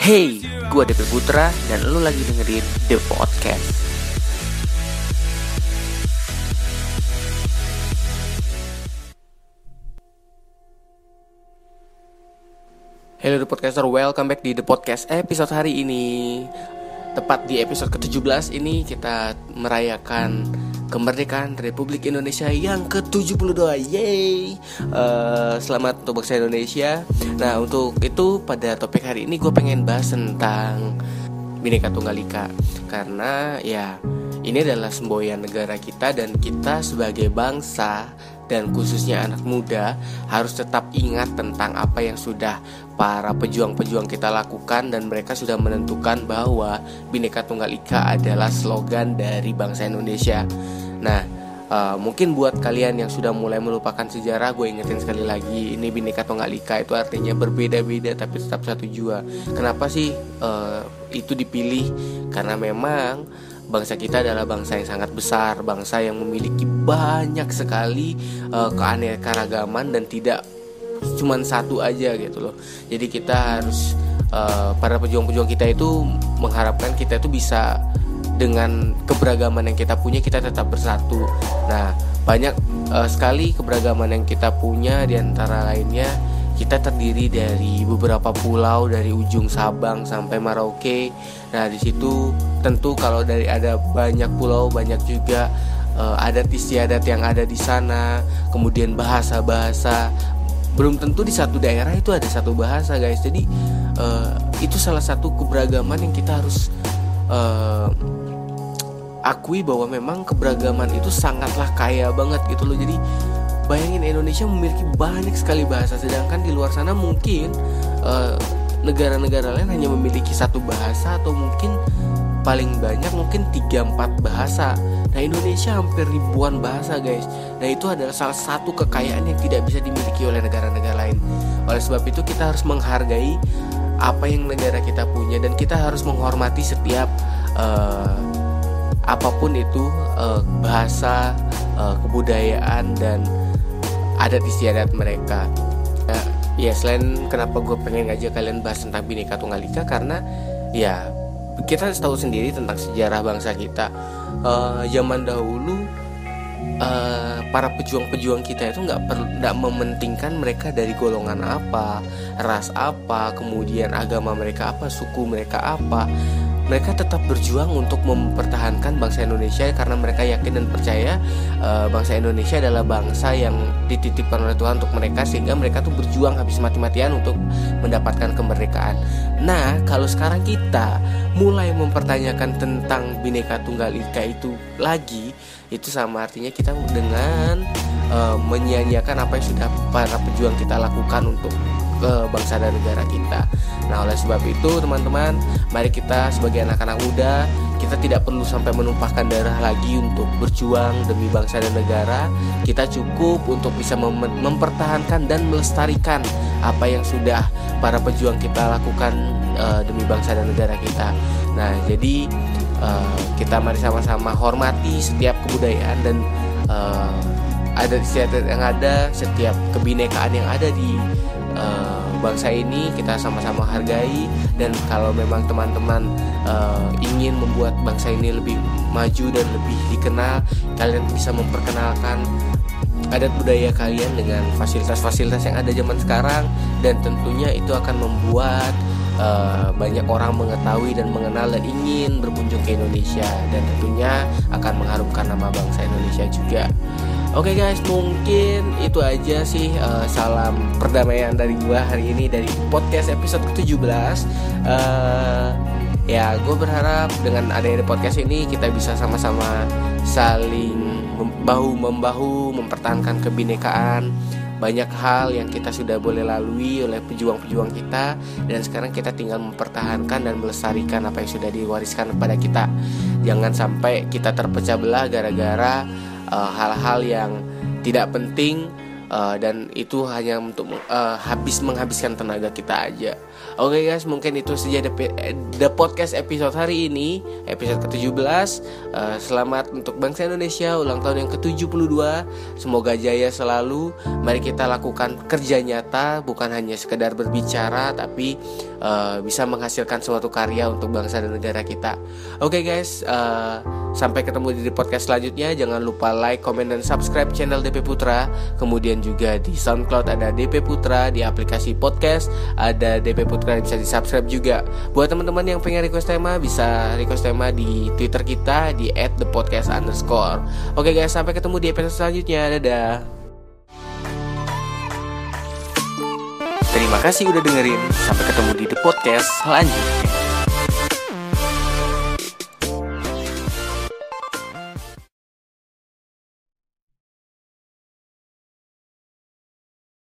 Hey, gue Depe Putra dan lu lagi dengerin The Podcast. Hello The Podcaster, welcome back di The Podcast episode hari ini Tepat di episode ke-17 ini kita merayakan kemerdekaan Republik Indonesia yang ke-72. Yeay uh, Selamat untuk bangsa Indonesia. Nah untuk itu pada topik hari ini gue pengen bahas tentang Bhinneka Tunggal Ika. Karena ya ini adalah semboyan negara kita dan kita sebagai bangsa dan khususnya anak muda harus tetap ingat tentang apa yang sudah para pejuang-pejuang kita lakukan dan mereka sudah menentukan bahwa Bhinneka Tunggal Ika adalah slogan dari bangsa Indonesia. Nah, uh, mungkin buat kalian yang sudah mulai melupakan sejarah, gue ingetin sekali lagi ini Bhinneka Tunggal Ika itu artinya berbeda-beda tapi tetap satu jua. Kenapa sih uh, itu dipilih? Karena memang bangsa kita adalah bangsa yang sangat besar, bangsa yang memiliki banyak sekali uh, keanekaragaman dan tidak cuma satu aja gitu loh. Jadi kita harus uh, para pejuang-pejuang kita itu mengharapkan kita itu bisa dengan keberagaman yang kita punya kita tetap bersatu. Nah, banyak uh, sekali keberagaman yang kita punya di antara lainnya kita terdiri dari beberapa pulau dari ujung Sabang sampai Merauke. Nah, di situ tentu kalau dari ada banyak pulau, banyak juga uh, adat istiadat yang ada di sana, kemudian bahasa-bahasa belum tentu di satu daerah itu ada satu bahasa, guys. Jadi uh, itu salah satu keberagaman yang kita harus uh, akui bahwa memang keberagaman itu sangatlah kaya banget gitu loh. Jadi bayangin Indonesia memiliki banyak sekali bahasa sedangkan di luar sana mungkin eh, negara-negara lain hanya memiliki satu bahasa atau mungkin paling banyak mungkin 3-4 bahasa. Nah Indonesia hampir ribuan bahasa guys. Nah itu adalah salah satu kekayaan yang tidak bisa dimiliki oleh negara-negara lain. Oleh sebab itu kita harus menghargai apa yang negara kita punya Dan kita harus menghormati setiap uh, apa pun itu uh, bahasa, uh, kebudayaan dan adat istiadat mereka. Ya, ya selain kenapa gue pengen ngajak kalian bahas tentang Bhinneka Tunggal Ika karena ya kita tahu sendiri tentang sejarah bangsa kita. Uh, zaman dahulu uh, para pejuang-pejuang kita itu nggak nggak mementingkan mereka dari golongan apa ras apa kemudian agama mereka apa suku mereka apa mereka tetap berjuang untuk mempertahankan bangsa Indonesia karena mereka yakin dan percaya uh, bangsa Indonesia adalah bangsa yang dititipkan oleh Tuhan untuk mereka sehingga mereka tuh berjuang habis mati-matian untuk mendapatkan kemerdekaan. Nah, kalau sekarang kita mulai mempertanyakan tentang Bhinneka Tunggal Ika itu lagi, itu sama artinya kita dengan uh, menyia-nyiakan apa yang sudah para pejuang kita lakukan untuk ke bangsa dan negara kita. Nah, oleh sebab itu, teman-teman, mari kita sebagai anak-anak muda, kita tidak perlu sampai menumpahkan darah lagi untuk berjuang demi bangsa dan negara. Kita cukup untuk bisa mem mempertahankan dan melestarikan apa yang sudah para pejuang kita lakukan uh, demi bangsa dan negara kita. Nah, jadi uh, kita mari sama-sama hormati setiap kebudayaan dan uh, istiadat yang ada, setiap kebinekaan yang ada di uh, bangsa ini kita sama-sama hargai. Dan kalau memang teman-teman uh, ingin membuat bangsa ini lebih maju dan lebih dikenal kalian bisa memperkenalkan adat budaya kalian dengan fasilitas-fasilitas yang ada zaman sekarang. Dan tentunya itu akan membuat uh, banyak orang mengetahui dan mengenal dan ingin berkunjung ke Indonesia dan tentunya akan mengharumkan nama bangsa Indonesia juga. Oke okay guys, mungkin itu aja sih uh, salam perdamaian dari gua hari ini dari podcast episode ke-17. Uh, ya, gue berharap dengan adanya podcast ini kita bisa sama-sama saling bahu membahu mempertahankan kebinekaan. Banyak hal yang kita sudah boleh lalui oleh pejuang-pejuang kita dan sekarang kita tinggal mempertahankan dan melestarikan apa yang sudah diwariskan kepada kita. Jangan sampai kita terpecah belah gara-gara eh, hal-hal yang tidak penting uh, dan itu hanya untuk uh, habis menghabiskan tenaga kita aja. Oke okay guys, mungkin itu saja the, the podcast episode hari ini, episode ke-17. Uh, selamat untuk bangsa Indonesia ulang tahun yang ke-72. Semoga jaya selalu. Mari kita lakukan kerja nyata, bukan hanya sekedar berbicara tapi uh, bisa menghasilkan suatu karya untuk bangsa dan negara kita. Oke okay guys, uh, sampai ketemu di podcast selanjutnya. Jangan lupa like, comment dan subscribe channel DP Putra. Kemudian juga di SoundCloud ada DP Putra, di aplikasi podcast ada DP Putra kalian bisa di subscribe juga buat teman-teman yang pengen request tema bisa request tema di twitter kita di @thepodcast underscore oke guys sampai ketemu di episode selanjutnya dadah Terima kasih udah dengerin. Sampai ketemu di The Podcast selanjutnya.